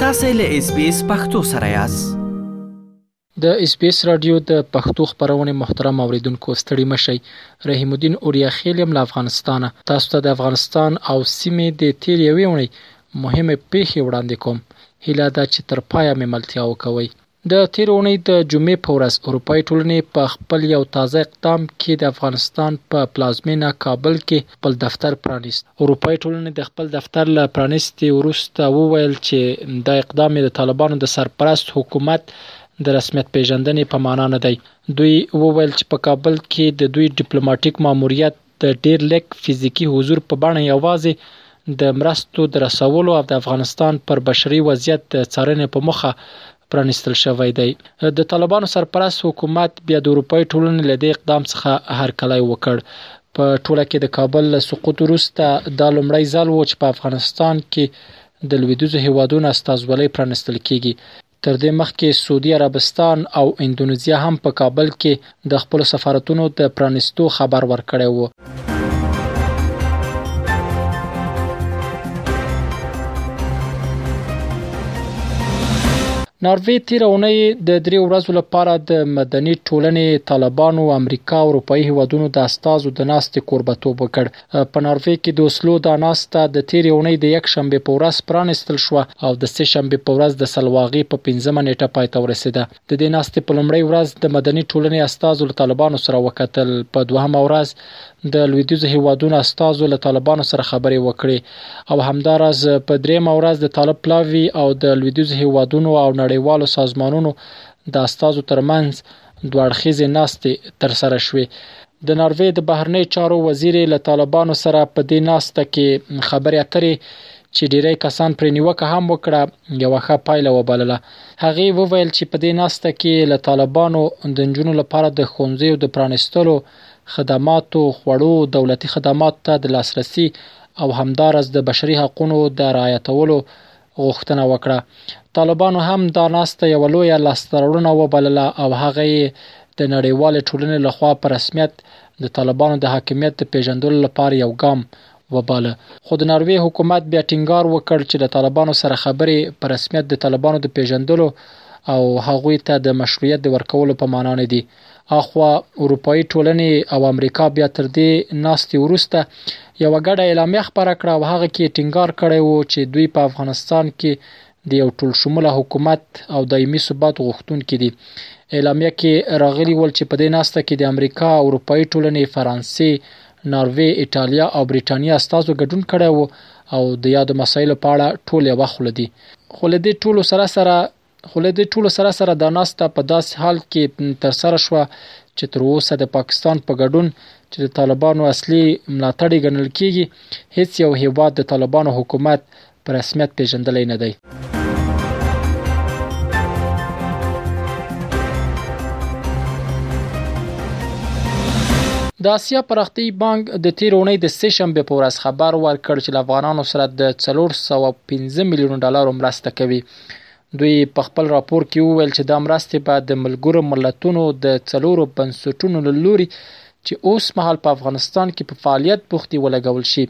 تاسو له اس بي اس پختو سره یاست د اس بي اس رادیو د پښتو خبرونه محترم اوریدونکو ستړي مشي رحیم الدین اوریا خیلم له افغانستان تاسو ته د افغانستان او سیمې د تیر یوې ونې مهمه پیښه وړاندې کوم هیله ده چې تر پایه مې ملتیا وکوي د تېرې اونۍ د جمعې په ورځ اروپايي ټولنې په خپل یو تازه اقدام کې د افغانستان په پلازمېنه کابل کې خپل دفتر پرانیست. اروپايي ټولنې د خپل دفتر له پرانیستې وروسته وویل چې دا اقدام یې د طالبانو د سرپرست حکومت د رسمیت پېژندنې په معنا نه دی. دوی وویل چې په کابل کې د دوی ډیپلوماټیک ماموریت د ډېر لږ فزیکي حضور په بڼه یوازې د مرستو د رسولو او د افغانستان پر بشري وضعیت د څارنې په موخه پرانیستل شوی دی. د طالبانو سرپرست حکومت بیا د اروپايي ټولنې له دې اقدام څخه هرکلی وکړ. په ټوله کې د کابل له سقوط وروسته دا لومړی ځل و چې په افغانستان کې د لوېدیځو هېوادونو استازولۍ پرانیستل کېږي. تر دې مخکې سعودي عربستان او اندونیزیا هم په کابل کې د خپلو سفارتونو د پرانیستو خبر ورکړی و. ناروې تېره اونۍ د درې ورځو لپاره د مدني ټولنې، طالبانو، امریکا او اروپايي هېوادونو د استازو د ناستې کوربتوب وکړ. په ناروې کې د اوسلو دا ناسته د تېرې اوونۍ د یکشنبې په ورځ پرانیستل شوه او د سه شنبې په ورځ د سلواغې په پنځمه نېټه پای ته ورسېده. د دې ناستې په لومړۍ ورځ د مدني ټولنې استازو له طالبانو سره وکتل، په دوهمه ورځ د لوېدیځو هېوادونو استازو له طالبانو سره خبرې وکړې او همدا راز په درېیمه ورځ د طالب پلاوي او د لوېدیځو هېوادونو او نړیوالو سازمانونو د استازو ترمنځ دوه اړخیزې ناستې ترسره شوې. د ناروې د بهرنیو چارو وزیرې له طالبانو سره په دې ناسته کې خبرې اترې چې ډیری کسان پرې نیوکه هم وکړه، یوه ښه پایله وبلله. هغې وویل چې په دې ناسته کې له طالبانو د نجونو لپاره د ښونځیو د پرانیستلو، خدماتو، خوړو، دولتي خدماتو ته د لاسرسي او همدارز د بشري حقونو د رعایتولو غوښتنه وکړه. طالبانو هم دا ناسته یوه لویه لاسته راوړنه وبلله او هغه یې د نړیوالې ټولنې له خوا په رسمیت د طالبانو د حاکمیت د پېژندلو لپاره یو ګام وباله. خو د ناروې حکومت بیا ټینګار وکړ چې له طالبانو سره خبرې په رسمیت د طالبانو د پېژندلو او هغوی ته د مشروعیت د ورکولو په مانا نه دي. اخوا اروپايي ټولنې او امریکا بیا تر دې ناستې وروسته یوه ګډه اعلامیه خپره کړه او هغه کې ټینګار کړی و چې دوی په افغانستان کې د یو ټولشموله حکومت او دایمي ثبات غوښتونکي دي. اعلامیه کې راغلي ول چې په دې ناسته کې د امریکا، اروپايي ټولنې، فرانسې، ناروې، ایټالیا او بریټانیا استازو ګډون کړی و او د یادو مسایلو په اړه ټول یوه خوله دي. خو له دې ټولو سره سره خو له دې ټولو سره سره دا ناسته په داسې حال کې ترسره شوه چې تر اوسه د پاکستان په ګډون چې د طالبانو اصلي ملاتړي ګڼل کیږي هیڅ یو هیواد د طالبانو حکومت په رسمیت پیژندلی نه دی د اسیا پراختي بانک د تیر اونۍ د سه شنبه په ورځ خبر ورکړ چې افغانانو سره د 315 میلیون ډالر مرسته کوي دوی په خپل راپور کې وویل چې دا مرستې به د ملګرو ملتونو د څلورو بنسټونو له لوري چې اوس مهال په افغانستان کې په فعالیت بوخت دي ولګول شي.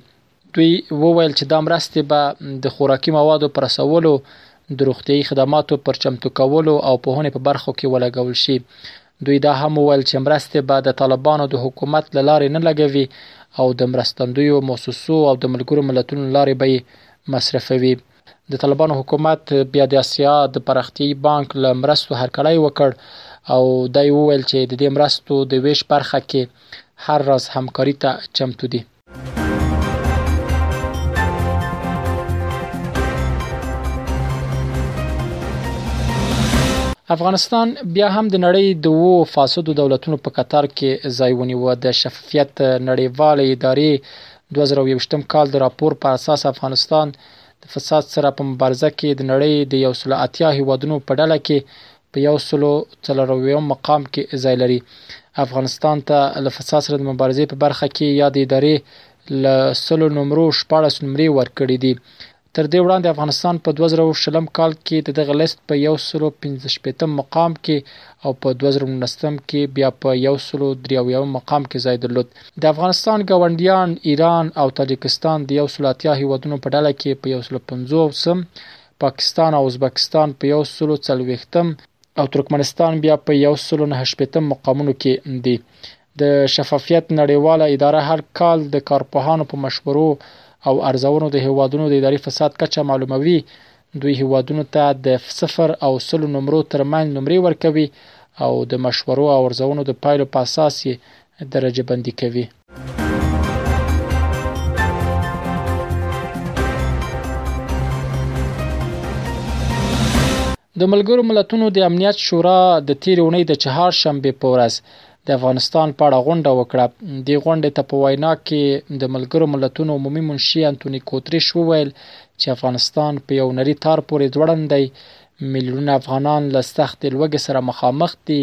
دوی وویل چې دا مرستې به د خوراکي موادو په رسولو، د روغتیايي خدماتو پر چمتو کولو او پوهنې په برخو کې ولګول شي. دوی دا هم وویل چې مرستې به د طالبانو د حکومت له لارې نه لګوي او د مرستندویو موسسو او د ملګرو ملتونو له لارې به یې مصرفوي. د طالبانو حکومت بیا د اسیا د پراختیايي بانک له مرستو هرکلی وکړ او دا یې وویل چې د دې مرستو د ویش برخه کې هر راز همکاري ته چمتو دي. افغانستان بیا هم د نړۍ د اوو فاسدو دولتونو په کتار کې ځای ونیو. د شفافیت نړیوالې ادارې دوه زره او یوویشتم کال د راپور په اساس افغانستان د فساد سره په مبارزه کې د نړۍ د یو سلو اتیا هېوادونو په ډله کې په یو سلو څلورویوم مقام کې ځای لري. افغانستان ته له فساد سره د مبارزې په برخه کې یادې ادارې له سلو نمرو شپاړس نمرې ورکړې دي. تر دې وړاندې افغانستان په دوه زره او شلم کال کې د دغه لېست په یو سل او پنځه شپېتم مقام کې او په دوه زره او نولسم کې بیا په یو سل او درې اویایم مقام کې ځای درلود. د افغانستان ګاونډیان ایران او تاجکستان د یو سل اتیا هېوادونو په ډله کې په یو سل او پنځوسم، پاکستان او ازبکستان په یو سل او څلوېښتم، او ترکمنستان بیا په یو سل او نهه شپېتم مقامونو کې دي. د شفافیت نړیواله اداره هر کال د کارپوهانو په مشورو او ارزونو د هیوادونو د اداري فساد کچه معلوموي. دوی هیوادونو ته د صفر او سلو نمرو ترمنځ نمرې ورکوي او د مشورو او ارزونو د پایلو په اساس یې درجه بندي کوي. د ملګرو ملتونو د امنیت شورا د تیرې اونۍ د چهار شنبې په ورځ د افغانستان په اړه غونډه وکړه. دې غونډې ته په وینا کې د ملګرو ملتونو عمومي منشي انتوني کوتریش وویل چې افغانستان په یو نري تار پورې ځوړند دی، میلیونونه افغانان له سختې لوږې سره مخامخ دي،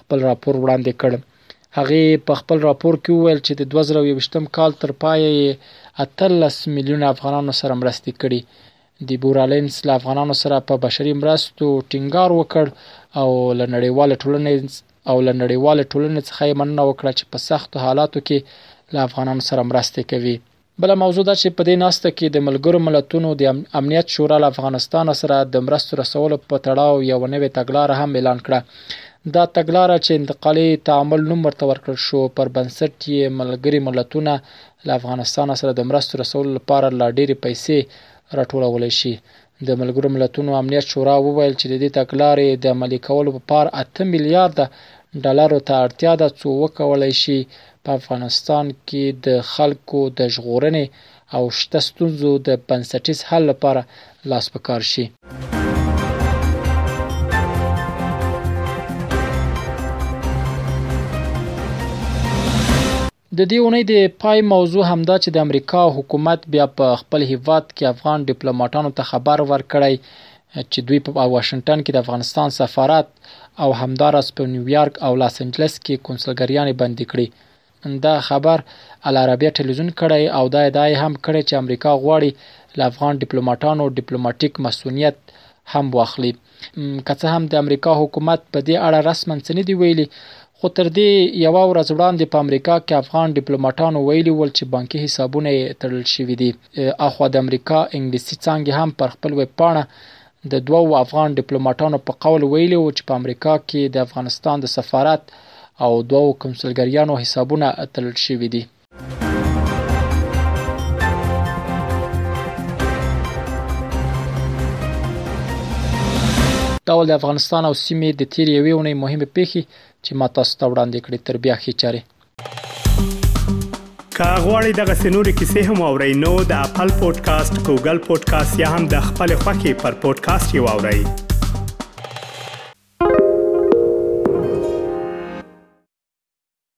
خپل راپور وړاندې کړ. هغې په خپل راپور کې وویل چې د دوه زره او یوویشتم کال تر پایه یې اتلس میلیونه افغانانو سره مرستې کړي. دیبورا لینس له افغانانو سره په بشري مرستو ټینګار وکړ او له نړیوالې ټولنې او له نړیوالې ټولنې څخه یې مننه وکړه چې په سختو حالاتو کې له افغانانو سره مرستې کوي. بله موضوع دا چې په دې ناسته کې د ملګرو ملتونو د امنیت شورا له افغانستان سره د مرستو رسولو په تړاو یوه نوې تګلاره هم اعلان کړه. دا تګلاره چې انتقالي تعامل نوم ورته ورکړل شو، پر بنسټ یې ملګري ملتونه له افغانستان سره د مرستو رسولو لپاره لا ډېرې پیسې راټولولی شي. د ملګرو ملتونو امنیت شورا وویل چې د دې تګلارې د عملي کولو په پار اته میلیارد ډالرو ته اړتیا ده څو وکولای شي په افغانستان کې د خلکو د ژغورنې او شته ستونزو د بنسټیز حل لپاره لاس په کار شي. د دې اونۍ د پای موضوع همدا چې د امریکا حکومت بیا په خپل هیواد کې افغان ډیپلوماټانو ته خبر ورکړی چې دوی په واشنګټن کې د افغانستان سفارت او همداراز په نیویارک او لاس انجلس کې کونسلګریانې بندې کړې. دا خبر العربیه ټلویزیون کړی او دا ادعا یې هم کړې چې امریکا غواړي له افغان ډیپلوماټانو ډیپلوماټیک مصونیت هم واخلي. که څه هم د امریکا حکومت په دې اړه رسما څه نه دي ویلي، خو تر دې یوه ورځ وړاندې په امریکا کې افغان ډیپلوماټانو ویلي ول چې بانکي حسابونه یې تړل شوي دي. اخوا د امریکا انګلیسي څانګې هم پر خپل ویب پاڼه د دوو افغان ډیپلوماټانو په قول ویلي و چې په امریکا کې د افغانستان د سفارت او دوو کنسولګریانو حسابونه تړل شوي دي. دا ول د افغانستان او سیمې د تیر یوې اونۍ مهمه پیښې چې ما تاسو ته وړاندې کړې تر بیا خې چاره که غواړئ دغه سنوري کیسې هم او رینو د خپل پودکاسټ ګوګل پودکاسټ یا هم د خپل خاكي پر پودکاسټ یو اورئ